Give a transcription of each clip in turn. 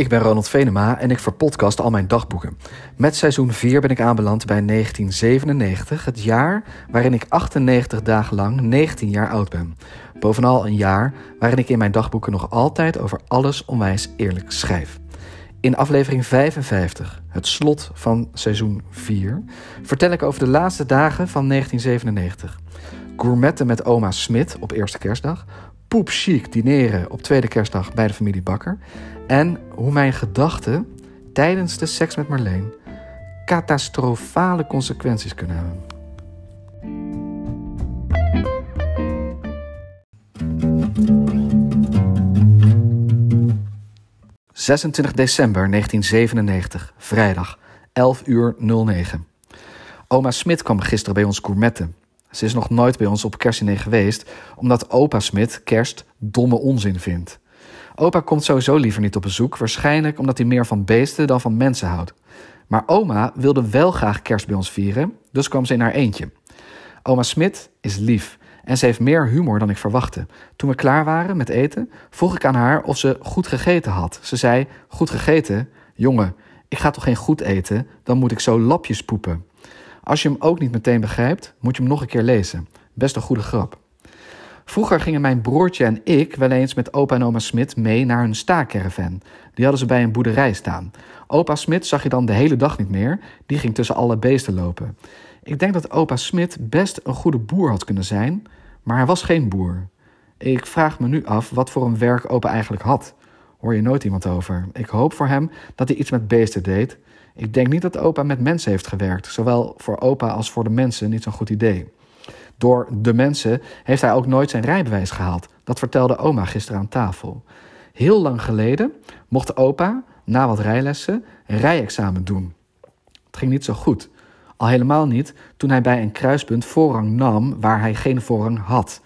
Ik ben Ronald Venema en ik verpodcast al mijn dagboeken. Met seizoen 4 ben ik aanbeland bij 1997, het jaar waarin ik 98 dagen lang 19 jaar oud ben. Bovenal een jaar waarin ik in mijn dagboeken nog altijd over alles onwijs eerlijk schrijf. In aflevering 55, het slot van seizoen 4, vertel ik over de laatste dagen van 1997. Gourmetten met oma Smit op eerste kerstdag, poep chic dineren op tweede kerstdag bij de familie Bakker en hoe mijn gedachten tijdens de seks met Marleen catastrofale consequenties kunnen hebben. ...26 december 1997, vrijdag, 11 uur 09. Oma Smit kwam gisteren bij ons gourmetten. Ze is nog nooit bij ons op kerstdiner geweest... ...omdat opa Smit kerst domme onzin vindt. Opa komt sowieso liever niet op bezoek, waarschijnlijk omdat hij meer van beesten dan van mensen houdt. Maar oma wilde wel graag kerst bij ons vieren, dus kwam ze in haar eentje. Oma Smit is lief en ze heeft meer humor dan ik verwachtte. Toen we klaar waren met eten, vroeg ik aan haar of ze goed gegeten had. Ze zei: Goed gegeten? Jongen, ik ga toch geen goed eten, dan moet ik zo lapjes poepen. Als je hem ook niet meteen begrijpt, moet je hem nog een keer lezen. Best een goede grap. Vroeger gingen mijn broertje en ik wel eens met opa en oma Smit mee naar hun staakerven. Die hadden ze bij een boerderij staan. Opa Smit zag je dan de hele dag niet meer, die ging tussen alle beesten lopen. Ik denk dat opa Smit best een goede boer had kunnen zijn, maar hij was geen boer. Ik vraag me nu af wat voor een werk opa eigenlijk had. Hoor je nooit iemand over. Ik hoop voor hem dat hij iets met beesten deed. Ik denk niet dat opa met mensen heeft gewerkt. Zowel voor opa als voor de mensen niet zo'n goed idee. Door de mensen heeft hij ook nooit zijn rijbewijs gehaald. Dat vertelde oma gisteren aan tafel. Heel lang geleden mocht opa, na wat rijlessen, een rijexamen doen. Het ging niet zo goed. Al helemaal niet toen hij bij een kruispunt voorrang nam waar hij geen voorrang had.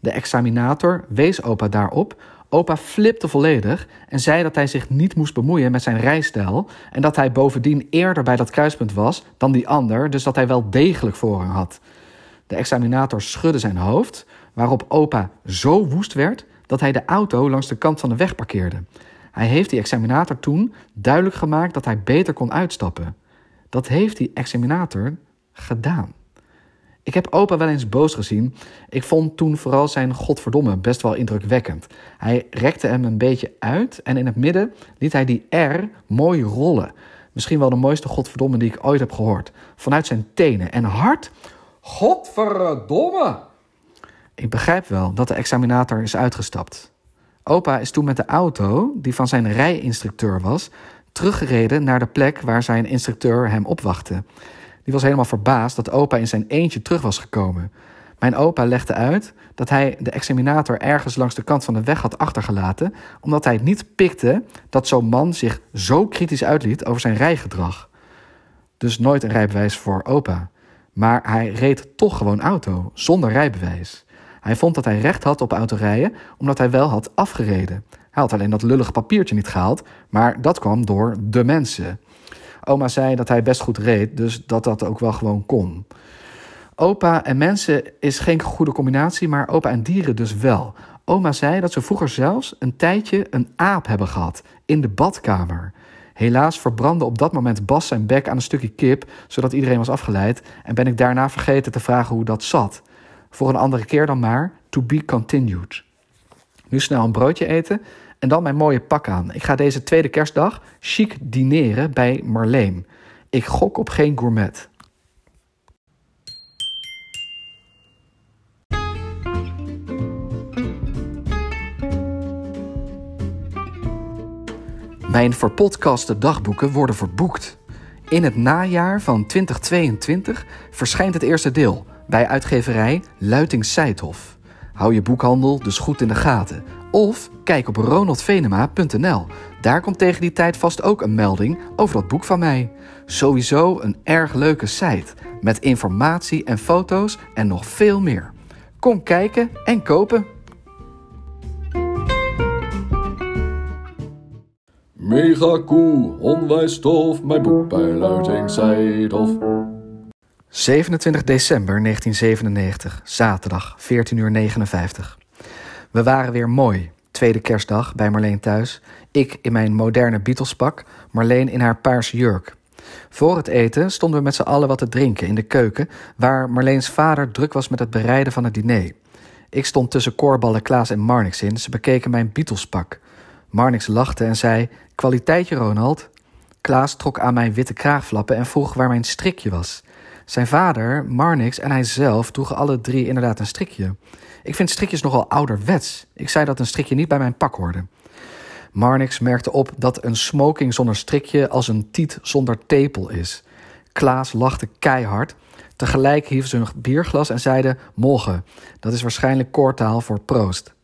De examinator wees opa daarop. Opa flipte volledig en zei dat hij zich niet moest bemoeien met zijn rijstijl en dat hij bovendien eerder bij dat kruispunt was dan die ander, dus dat hij wel degelijk voorrang had. De examinator schudde zijn hoofd, waarop opa zo woest werd dat hij de auto langs de kant van de weg parkeerde. Hij heeft die examinator toen duidelijk gemaakt dat hij beter kon uitstappen. Dat heeft die examinator gedaan. Ik heb opa wel eens boos gezien. Ik vond toen vooral zijn godverdomme best wel indrukwekkend. Hij rekte hem een beetje uit en in het midden liet hij die R mooi rollen. Misschien wel de mooiste godverdomme die ik ooit heb gehoord. Vanuit zijn tenen en hard Godverdomme! Ik begrijp wel dat de examinator is uitgestapt. Opa is toen met de auto, die van zijn rijinstructeur was, teruggereden naar de plek waar zijn instructeur hem opwachtte. Die was helemaal verbaasd dat opa in zijn eentje terug was gekomen. Mijn opa legde uit dat hij de examinator ergens langs de kant van de weg had achtergelaten, omdat hij niet pikte dat zo'n man zich zo kritisch uitliet over zijn rijgedrag. Dus nooit een rijbewijs voor opa. Maar hij reed toch gewoon auto, zonder rijbewijs. Hij vond dat hij recht had op autorijden, omdat hij wel had afgereden. Hij had alleen dat lullige papiertje niet gehaald, maar dat kwam door de mensen. Oma zei dat hij best goed reed, dus dat dat ook wel gewoon kon. Opa en mensen is geen goede combinatie, maar opa en dieren dus wel. Oma zei dat ze vroeger zelfs een tijdje een aap hebben gehad in de badkamer. Helaas verbrandde op dat moment Bas zijn bek aan een stukje kip, zodat iedereen was afgeleid, en ben ik daarna vergeten te vragen hoe dat zat. Voor een andere keer dan maar, to be continued. Nu snel een broodje eten en dan mijn mooie pak aan. Ik ga deze tweede kerstdag chic dineren bij Marleen. Ik gok op geen gourmet. Mijn verpodcaste dagboeken worden verboekt. In het najaar van 2022 verschijnt het eerste deel bij uitgeverij Luiting Seithof. Hou je boekhandel dus goed in de gaten. Of kijk op ronaldvenema.nl. Daar komt tegen die tijd vast ook een melding over dat boek van mij. Sowieso een erg leuke site met informatie en foto's en nog veel meer. Kom kijken en kopen. Mega cool, onwijs tof, mijn boek bij Luiting Seidhof. 27 december 1997, zaterdag, 14 uur 59. We waren weer mooi, tweede kerstdag bij Marleen thuis. Ik in mijn moderne Beatlespak, Marleen in haar paarse jurk. Voor het eten stonden we met z'n allen wat te drinken in de keuken, waar Marleens vader druk was met het bereiden van het diner. Ik stond tussen koorballen Klaas en Marnix in. Ze bekeken mijn Beatlespak. Marnix lachte en zei: Kwaliteitje, Ronald. Klaas trok aan mijn witte kraagflappen en vroeg waar mijn strikje was. Zijn vader, Marnix en hij zelf droegen alle drie inderdaad een strikje. Ik vind strikjes nogal ouderwets. Ik zei dat een strikje niet bij mijn pak hoorde. Marnix merkte op dat een smoking zonder strikje als een tiet zonder tepel is. Klaas lachte keihard. Tegelijk hief ze een bierglas en zeide morgen. Dat is waarschijnlijk koortaal voor proost.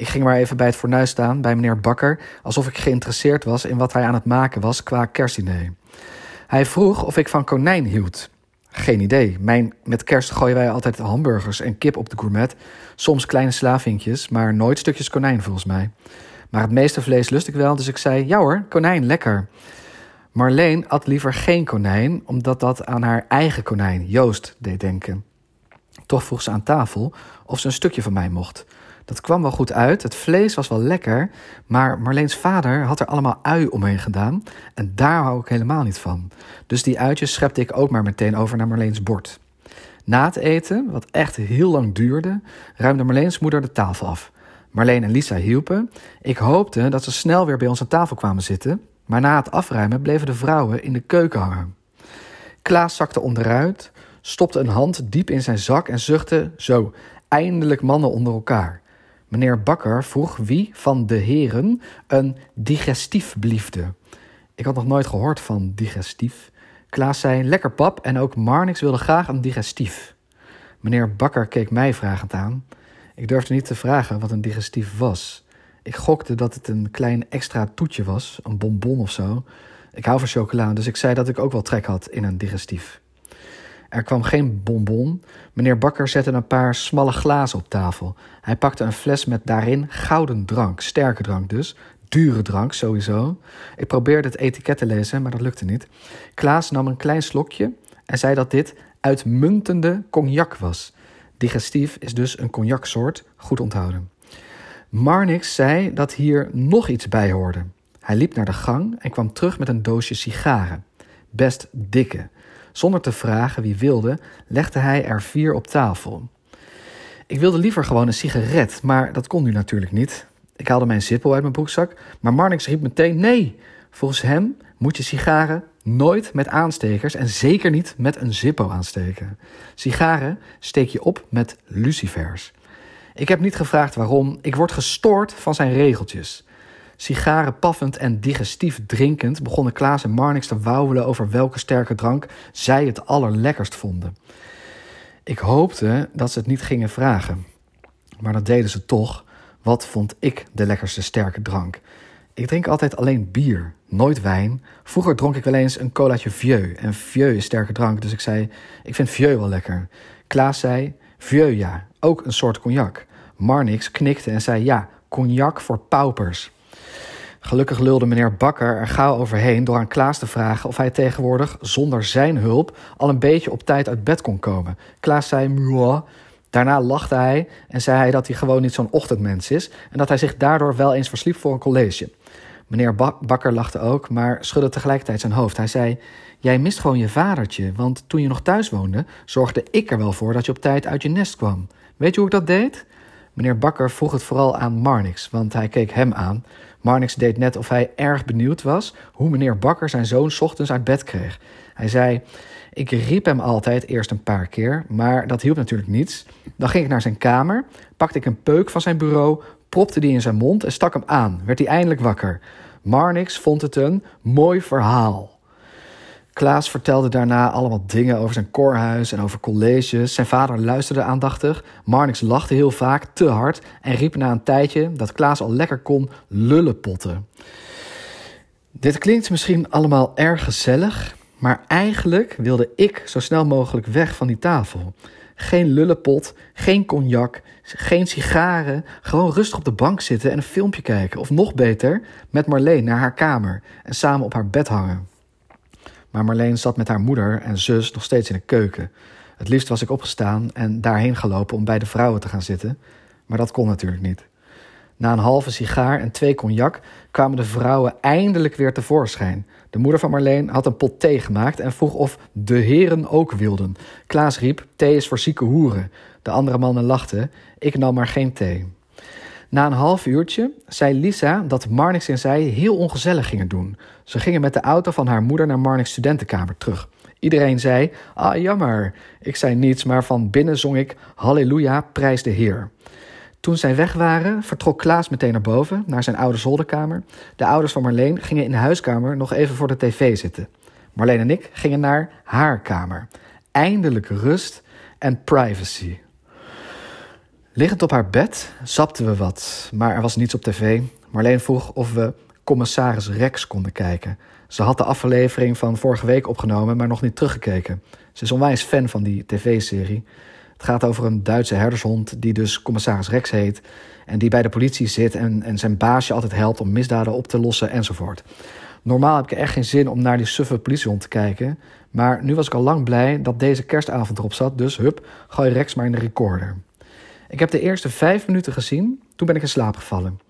Ik ging maar even bij het fornuis staan, bij meneer Bakker, alsof ik geïnteresseerd was in wat hij aan het maken was qua kerstdiner. Hij vroeg of ik van konijn hield. Geen idee. Mijn, met kerst gooien wij altijd hamburgers en kip op de gourmet. Soms kleine slavinkjes, maar nooit stukjes konijn volgens mij. Maar het meeste vlees lust ik wel, dus ik zei: Ja hoor, konijn, lekker. Marleen at liever geen konijn, omdat dat aan haar eigen konijn, Joost, deed denken. Toch vroeg ze aan tafel of ze een stukje van mij mocht. Dat kwam wel goed uit, het vlees was wel lekker, maar Marleens vader had er allemaal ui omheen gedaan en daar hou ik helemaal niet van. Dus die uitjes schepte ik ook maar meteen over naar Marleens bord. Na het eten, wat echt heel lang duurde, ruimde Marleens moeder de tafel af. Marleen en Lisa hielpen. Ik hoopte dat ze snel weer bij ons aan tafel kwamen zitten, maar na het afruimen bleven de vrouwen in de keuken hangen. Klaas zakte onderuit, stopte een hand diep in zijn zak en zuchtte: Zo, eindelijk mannen onder elkaar. Meneer Bakker vroeg wie van de heren een digestief bliefde. Ik had nog nooit gehoord van digestief. Klaas zei: Lekker pap, en ook Marnix wilde graag een digestief. Meneer Bakker keek mij vragend aan. Ik durfde niet te vragen wat een digestief was. Ik gokte dat het een klein extra toetje was, een bonbon of zo. Ik hou van chocola, dus ik zei dat ik ook wel trek had in een digestief. Er kwam geen bonbon. Meneer Bakker zette een paar smalle glazen op tafel. Hij pakte een fles met daarin gouden drank, sterke drank dus. Dure drank sowieso. Ik probeerde het etiket te lezen, maar dat lukte niet. Klaas nam een klein slokje en zei dat dit uitmuntende cognac was. Digestief is dus een cognacsoort, goed onthouden. Marnix zei dat hier nog iets bij hoorde. Hij liep naar de gang en kwam terug met een doosje sigaren. Best dikke. Zonder te vragen wie wilde, legde hij er vier op tafel. Ik wilde liever gewoon een sigaret, maar dat kon nu natuurlijk niet. Ik haalde mijn zippel uit mijn broekzak, maar Marnix riep meteen nee. Volgens hem moet je sigaren nooit met aanstekers en zeker niet met een zippo aansteken. Sigaren steek je op met lucifers. Ik heb niet gevraagd waarom, ik word gestoord van zijn regeltjes. Sigaren paffend en digestief drinkend begonnen Klaas en Marnix te wauwelen over welke sterke drank zij het allerlekkerst vonden. Ik hoopte dat ze het niet gingen vragen. Maar dat deden ze toch. Wat vond ik de lekkerste sterke drank? Ik drink altijd alleen bier, nooit wijn. Vroeger dronk ik wel eens een colaatje vieux. En vieux is sterke drank, dus ik zei, ik vind vieux wel lekker. Klaas zei, vieux ja, ook een soort cognac. Marnix knikte en zei, ja, cognac voor paupers. Gelukkig lulde meneer Bakker er gauw overheen door aan Klaas te vragen of hij tegenwoordig zonder zijn hulp al een beetje op tijd uit bed kon komen. Klaas zei, Mwah. Daarna lachte hij en zei hij dat hij gewoon niet zo'n ochtendmens is en dat hij zich daardoor wel eens versliep voor een college. Meneer Bakker lachte ook, maar schudde tegelijkertijd zijn hoofd. Hij zei: Jij mist gewoon je vadertje, want toen je nog thuis woonde, zorgde ik er wel voor dat je op tijd uit je nest kwam. Weet je hoe ik dat deed? Meneer Bakker vroeg het vooral aan Marnix, want hij keek hem aan. Marnix deed net of hij erg benieuwd was hoe meneer Bakker zijn zoon ochtends uit bed kreeg. Hij zei: Ik riep hem altijd eerst een paar keer, maar dat hielp natuurlijk niets. Dan ging ik naar zijn kamer, pakte ik een peuk van zijn bureau, propte die in zijn mond en stak hem aan. Werd hij eindelijk wakker. Marnix vond het een mooi verhaal. Klaas vertelde daarna allemaal dingen over zijn koorhuis en over colleges. Zijn vader luisterde aandachtig. Marnix lachte heel vaak, te hard, en riep na een tijdje dat Klaas al lekker kon lullenpotten. Dit klinkt misschien allemaal erg gezellig, maar eigenlijk wilde ik zo snel mogelijk weg van die tafel. Geen lullenpot, geen cognac, geen sigaren. Gewoon rustig op de bank zitten en een filmpje kijken. Of nog beter, met Marleen naar haar kamer en samen op haar bed hangen. Maar Marleen zat met haar moeder en zus nog steeds in de keuken. Het liefst was ik opgestaan en daarheen gelopen om bij de vrouwen te gaan zitten. Maar dat kon natuurlijk niet. Na een halve sigaar en twee cognac kwamen de vrouwen eindelijk weer tevoorschijn. De moeder van Marleen had een pot thee gemaakt en vroeg of de heren ook wilden. Klaas riep: Thee is voor zieke hoeren. De andere mannen lachten. Ik nam maar geen thee. Na een half uurtje zei Lisa dat Marnix en zij heel ongezellig gingen doen. Ze gingen met de auto van haar moeder naar Marnix studentenkamer terug. Iedereen zei: Ah, jammer. Ik zei niets, maar van binnen zong ik: Halleluja, prijs de Heer. Toen zij weg waren, vertrok Klaas meteen naar boven, naar zijn oude zolderkamer. De ouders van Marleen gingen in de huiskamer nog even voor de tv zitten. Marleen en ik gingen naar haar kamer. Eindelijk rust en privacy. Liggend op haar bed zapten we wat, maar er was niets op tv. Marleen vroeg of we commissaris Rex konden kijken. Ze had de aflevering van vorige week opgenomen, maar nog niet teruggekeken. Ze is onwijs fan van die tv-serie. Het gaat over een Duitse herdershond die dus commissaris Rex heet. En die bij de politie zit en, en zijn baasje altijd helpt om misdaden op te lossen enzovoort. Normaal heb ik echt geen zin om naar die suffe politiehond te kijken. Maar nu was ik al lang blij dat deze kerstavond erop zat. Dus hup, gooi Rex maar in de recorder. Ik heb de eerste vijf minuten gezien, toen ben ik in slaap gevallen.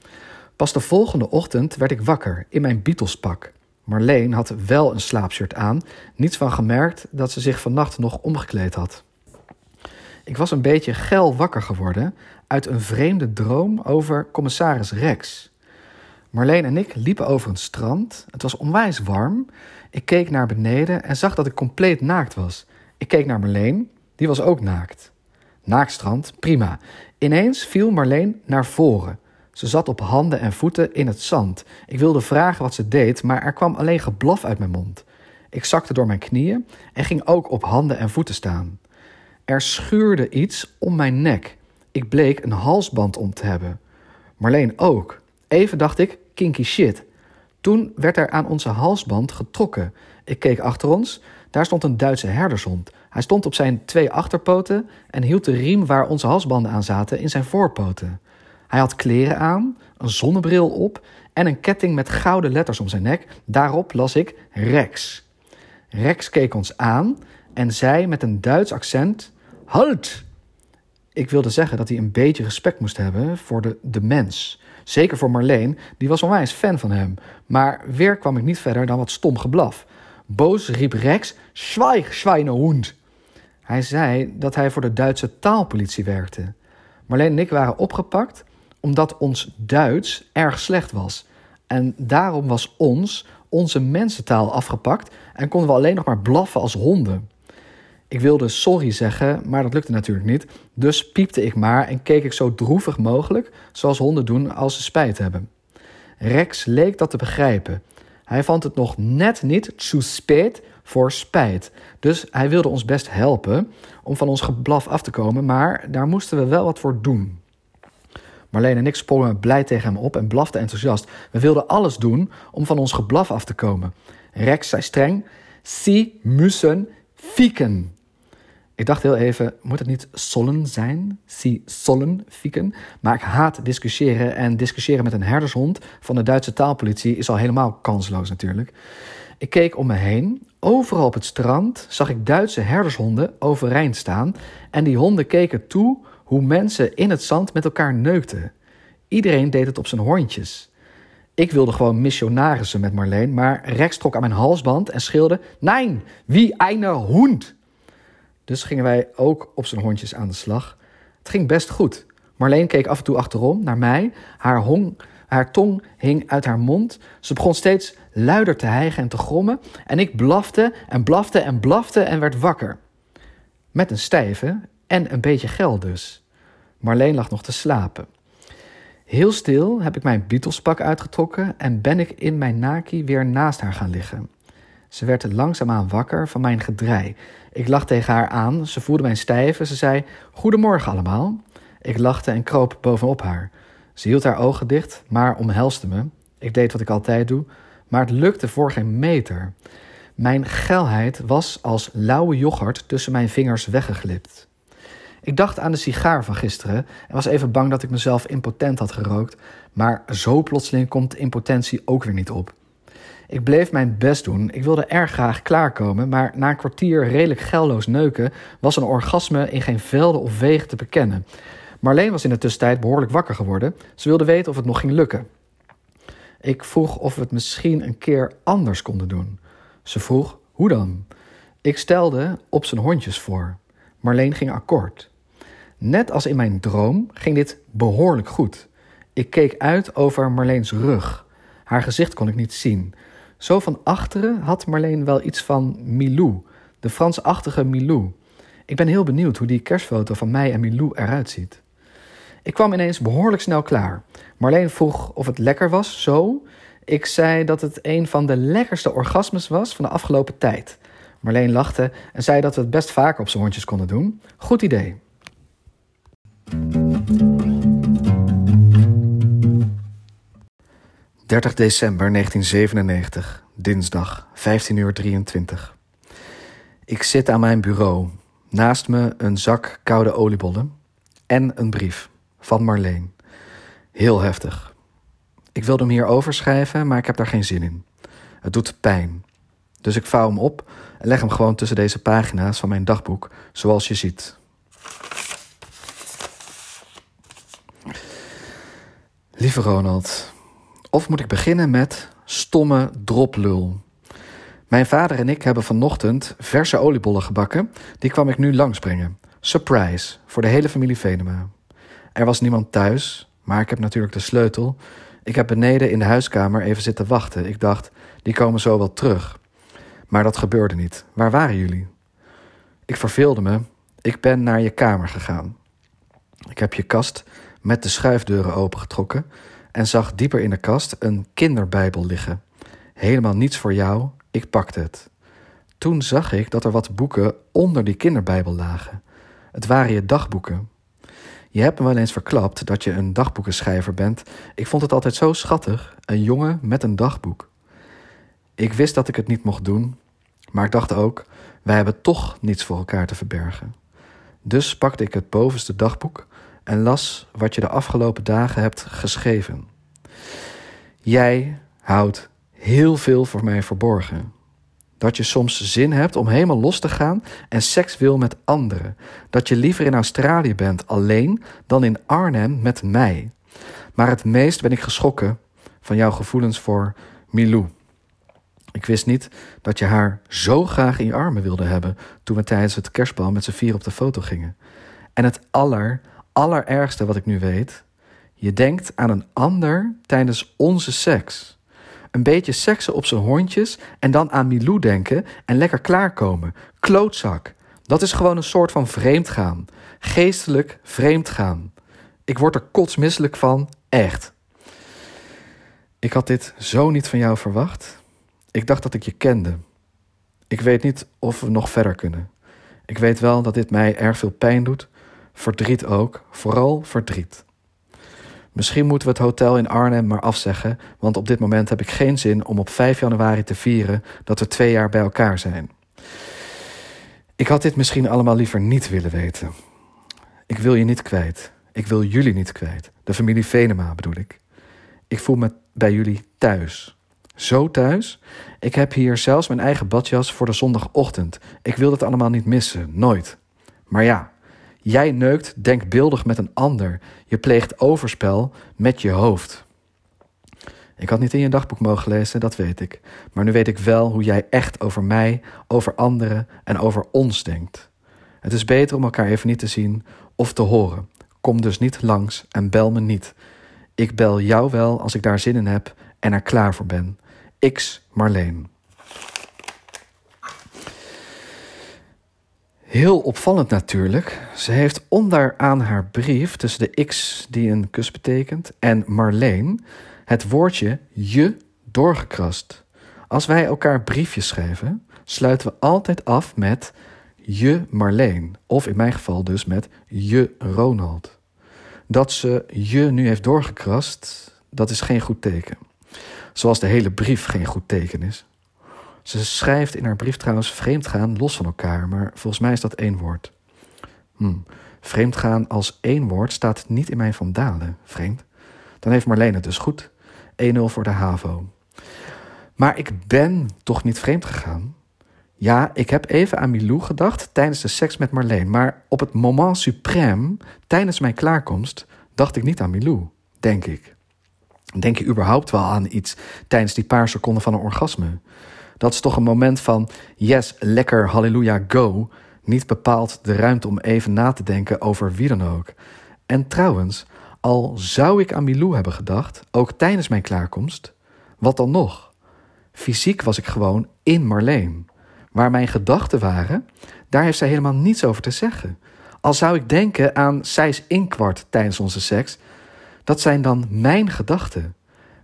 Pas de volgende ochtend werd ik wakker in mijn Beatles-pak. Marleen had wel een slaapshirt aan, niets van gemerkt dat ze zich vannacht nog omgekleed had. Ik was een beetje geil wakker geworden uit een vreemde droom over commissaris Rex. Marleen en ik liepen over een strand. Het was onwijs warm. Ik keek naar beneden en zag dat ik compleet naakt was. Ik keek naar Marleen, die was ook naakt. Naakstrand, prima. Ineens viel Marleen naar voren. Ze zat op handen en voeten in het zand. Ik wilde vragen wat ze deed, maar er kwam alleen geblaf uit mijn mond. Ik zakte door mijn knieën en ging ook op handen en voeten staan. Er schuurde iets om mijn nek. Ik bleek een halsband om te hebben. Marleen ook. Even dacht ik, kinky shit. Toen werd er aan onze halsband getrokken. Ik keek achter ons. Daar stond een Duitse herdershond. Hij stond op zijn twee achterpoten en hield de riem waar onze halsbanden aan zaten in zijn voorpoten. Hij had kleren aan, een zonnebril op en een ketting met gouden letters om zijn nek. Daarop las ik Rex. Rex keek ons aan en zei met een Duits accent: Halt! Ik wilde zeggen dat hij een beetje respect moest hebben voor de, de mens. Zeker voor Marleen, die was onwijs fan van hem. Maar weer kwam ik niet verder dan wat stom geblaf. Boos riep Rex: Schweig, Schweinehund! Hij zei dat hij voor de Duitse taalpolitie werkte. Marleen en ik waren opgepakt omdat ons Duits erg slecht was. En daarom was ons onze mensentaal afgepakt en konden we alleen nog maar blaffen als honden. Ik wilde sorry zeggen, maar dat lukte natuurlijk niet. Dus piepte ik maar en keek ik zo droevig mogelijk, zoals honden doen als ze spijt hebben. Rex leek dat te begrijpen. Hij vond het nog net niet zu spät voor spijt. Dus hij wilde ons best helpen om van ons geblaf af te komen, maar daar moesten we wel wat voor doen. Marleen en ik sprongen blij tegen hem op en blaften enthousiast. We wilden alles doen om van ons geblaf af te komen. Rex zei streng: Sie müssen fieken. Ik dacht heel even, moet het niet sollen zijn? Sie sollen fieken? Maar ik haat discussiëren en discussiëren met een herdershond van de Duitse taalpolitie is al helemaal kansloos natuurlijk. Ik keek om me heen. Overal op het strand zag ik Duitse herdershonden overeind staan en die honden keken toe hoe mensen in het zand met elkaar neukten. Iedereen deed het op zijn hondjes. Ik wilde gewoon missionarissen met Marleen, maar Rex trok aan mijn halsband en schreeuwde: Nein, wie eine Hund! Dus gingen wij ook op zijn hondjes aan de slag. Het ging best goed. Marleen keek af en toe achterom naar mij. Haar, hong, haar tong hing uit haar mond. Ze begon steeds luider te hijgen en te grommen. En ik blafte en blafte en blafte en werd wakker. Met een stijve en een beetje gel dus. Marleen lag nog te slapen. Heel stil heb ik mijn Beatlespak uitgetrokken en ben ik in mijn naki weer naast haar gaan liggen. Ze werd langzaamaan wakker van mijn gedrei. Ik lag tegen haar aan, ze voelde mijn stijven, ze zei: Goedemorgen allemaal. Ik lachte en kroop bovenop haar. Ze hield haar ogen dicht, maar omhelste me. Ik deed wat ik altijd doe, maar het lukte voor geen meter. Mijn geilheid was als lauwe yoghurt tussen mijn vingers weggeglipt. Ik dacht aan de sigaar van gisteren en was even bang dat ik mezelf impotent had gerookt, maar zo plotseling komt impotentie ook weer niet op. Ik bleef mijn best doen. Ik wilde erg graag klaarkomen, maar na een kwartier redelijk geilloos neuken was een orgasme in geen velden of wegen te bekennen. Marleen was in de tussentijd behoorlijk wakker geworden. Ze wilde weten of het nog ging lukken. Ik vroeg of we het misschien een keer anders konden doen. Ze vroeg hoe dan. Ik stelde op zijn hondjes voor. Marleen ging akkoord. Net als in mijn droom ging dit behoorlijk goed. Ik keek uit over Marleens rug. Haar gezicht kon ik niet zien. Zo van achteren had Marleen wel iets van Milou, de Fransachtige Milou. Ik ben heel benieuwd hoe die kerstfoto van mij en Milou eruit ziet. Ik kwam ineens behoorlijk snel klaar. Marleen vroeg of het lekker was, zo. Ik zei dat het een van de lekkerste orgasmes was van de afgelopen tijd. Marleen lachte en zei dat we het best vaker op zijn hondjes konden doen. Goed idee. 30 december 1997, dinsdag, 15 uur 23. Ik zit aan mijn bureau. Naast me een zak koude oliebollen en een brief van Marleen. Heel heftig. Ik wilde hem hier overschrijven, maar ik heb daar geen zin in. Het doet pijn. Dus ik vouw hem op en leg hem gewoon tussen deze pagina's van mijn dagboek, zoals je ziet. Lieve Ronald, of moet ik beginnen met stomme droplul? Mijn vader en ik hebben vanochtend verse oliebollen gebakken. Die kwam ik nu langsbrengen. Surprise voor de hele familie Venema. Er was niemand thuis, maar ik heb natuurlijk de sleutel. Ik heb beneden in de huiskamer even zitten wachten. Ik dacht, die komen zo wel terug. Maar dat gebeurde niet. Waar waren jullie? Ik verveelde me. Ik ben naar je kamer gegaan. Ik heb je kast met de schuifdeuren opengetrokken en zag dieper in de kast een kinderbijbel liggen. Helemaal niets voor jou, ik pakte het. Toen zag ik dat er wat boeken onder die kinderbijbel lagen. Het waren je dagboeken. Je hebt me wel eens verklapt dat je een dagboekenschrijver bent. Ik vond het altijd zo schattig, een jongen met een dagboek. Ik wist dat ik het niet mocht doen, maar ik dacht ook, wij hebben toch niets voor elkaar te verbergen. Dus pakte ik het bovenste dagboek en las wat je de afgelopen dagen hebt geschreven. Jij houdt heel veel voor mij verborgen. Dat je soms zin hebt om helemaal los te gaan en seks wil met anderen. Dat je liever in Australië bent alleen dan in Arnhem met mij. Maar het meest ben ik geschrokken van jouw gevoelens voor Milou. Ik wist niet dat je haar zo graag in je armen wilde hebben toen we tijdens het kerstbal met z'n vier op de foto gingen. En het aller, allerergste wat ik nu weet, je denkt aan een ander tijdens onze seks. Een beetje seksen op zijn hondjes en dan aan Milou denken en lekker klaarkomen. Klootzak. Dat is gewoon een soort van vreemdgaan. Geestelijk vreemdgaan. Ik word er kotsmisselijk van, echt. Ik had dit zo niet van jou verwacht. Ik dacht dat ik je kende. Ik weet niet of we nog verder kunnen. Ik weet wel dat dit mij erg veel pijn doet. Verdriet ook, vooral verdriet. Misschien moeten we het hotel in Arnhem maar afzeggen, want op dit moment heb ik geen zin om op 5 januari te vieren dat we twee jaar bij elkaar zijn. Ik had dit misschien allemaal liever niet willen weten. Ik wil je niet kwijt. Ik wil jullie niet kwijt. De familie Venema bedoel ik. Ik voel me bij jullie thuis. Zo thuis. Ik heb hier zelfs mijn eigen badjas voor de zondagochtend. Ik wil het allemaal niet missen, nooit. Maar ja, jij neukt denkbeeldig met een ander. Je pleegt overspel met je hoofd. Ik had niet in je dagboek mogen lezen, dat weet ik. Maar nu weet ik wel hoe jij echt over mij, over anderen en over ons denkt. Het is beter om elkaar even niet te zien of te horen. Kom dus niet langs en bel me niet. Ik bel jou wel als ik daar zin in heb en er klaar voor ben. X Marleen. Heel opvallend natuurlijk. Ze heeft onderaan haar brief tussen de X die een kus betekent en Marleen het woordje je doorgekrast. Als wij elkaar briefjes schrijven, sluiten we altijd af met je Marleen. Of in mijn geval dus met je Ronald. Dat ze je nu heeft doorgekrast, dat is geen goed teken. Zoals de hele brief geen goed teken is. Ze schrijft in haar brief trouwens vreemdgaan los van elkaar, maar volgens mij is dat één woord. Hm. Vreemdgaan als één woord staat niet in mijn vandalen. Vreemd. Dan heeft Marlene het dus goed. 1-0 voor de HAVO. Maar ik ben toch niet vreemd gegaan? Ja, ik heb even aan Milou gedacht tijdens de seks met Marleen. Maar op het moment suprême, tijdens mijn klaarkomst, dacht ik niet aan Milou. Denk ik. Denk je überhaupt wel aan iets tijdens die paar seconden van een orgasme? Dat is toch een moment van yes, lekker, halleluja, go. Niet bepaald de ruimte om even na te denken over wie dan ook. En trouwens, al zou ik aan Milou hebben gedacht, ook tijdens mijn klaarkomst, wat dan nog? Fysiek was ik gewoon in Marleen. Waar mijn gedachten waren, daar heeft zij helemaal niets over te zeggen. Al zou ik denken aan Sijs Inkwart tijdens onze seks, dat zijn dan mijn gedachten.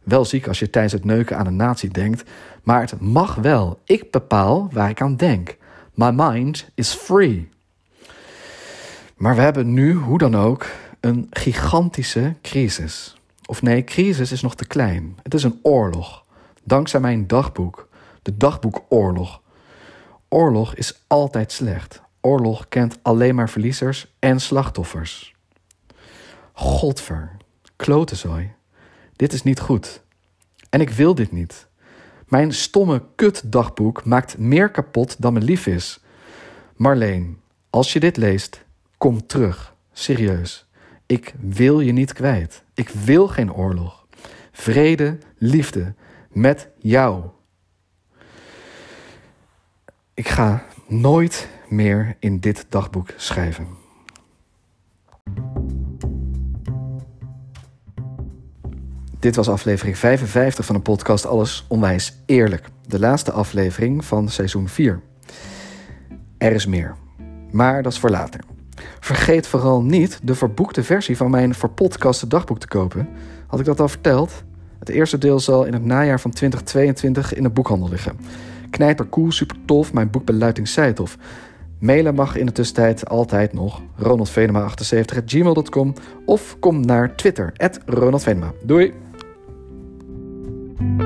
Wel ziek als je tijdens het neuken aan een nazi denkt, maar het mag wel. Ik bepaal waar ik aan denk. My mind is free. Maar we hebben nu, hoe dan ook, een gigantische crisis. Of nee, crisis is nog te klein. Het is een oorlog. Dankzij mijn dagboek, de dagboekoorlog. Oorlog is altijd slecht. Oorlog kent alleen maar verliezers en slachtoffers. Godver, klotezooi. Dit is niet goed. En ik wil dit niet. Mijn stomme kutdagboek maakt meer kapot dan me lief is. Marleen, als je dit leest, kom terug. Serieus. Ik wil je niet kwijt. Ik wil geen oorlog. Vrede, liefde, met jou. Ik ga nooit meer in dit dagboek schrijven. Dit was aflevering 55 van de podcast Alles Onwijs Eerlijk. De laatste aflevering van seizoen 4. Er is meer. Maar dat is voor later. Vergeet vooral niet de verboekte versie van mijn verpodcaste dagboek te kopen. Had ik dat al verteld? Het eerste deel zal in het najaar van 2022 in de boekhandel liggen. Knijper cool, super tof, mijn boek bij Luiting. Mailen mag in de tussentijd altijd nog ronaldvenema78.gmail.com of kom naar Twitter, Ronald Doei! Thank you.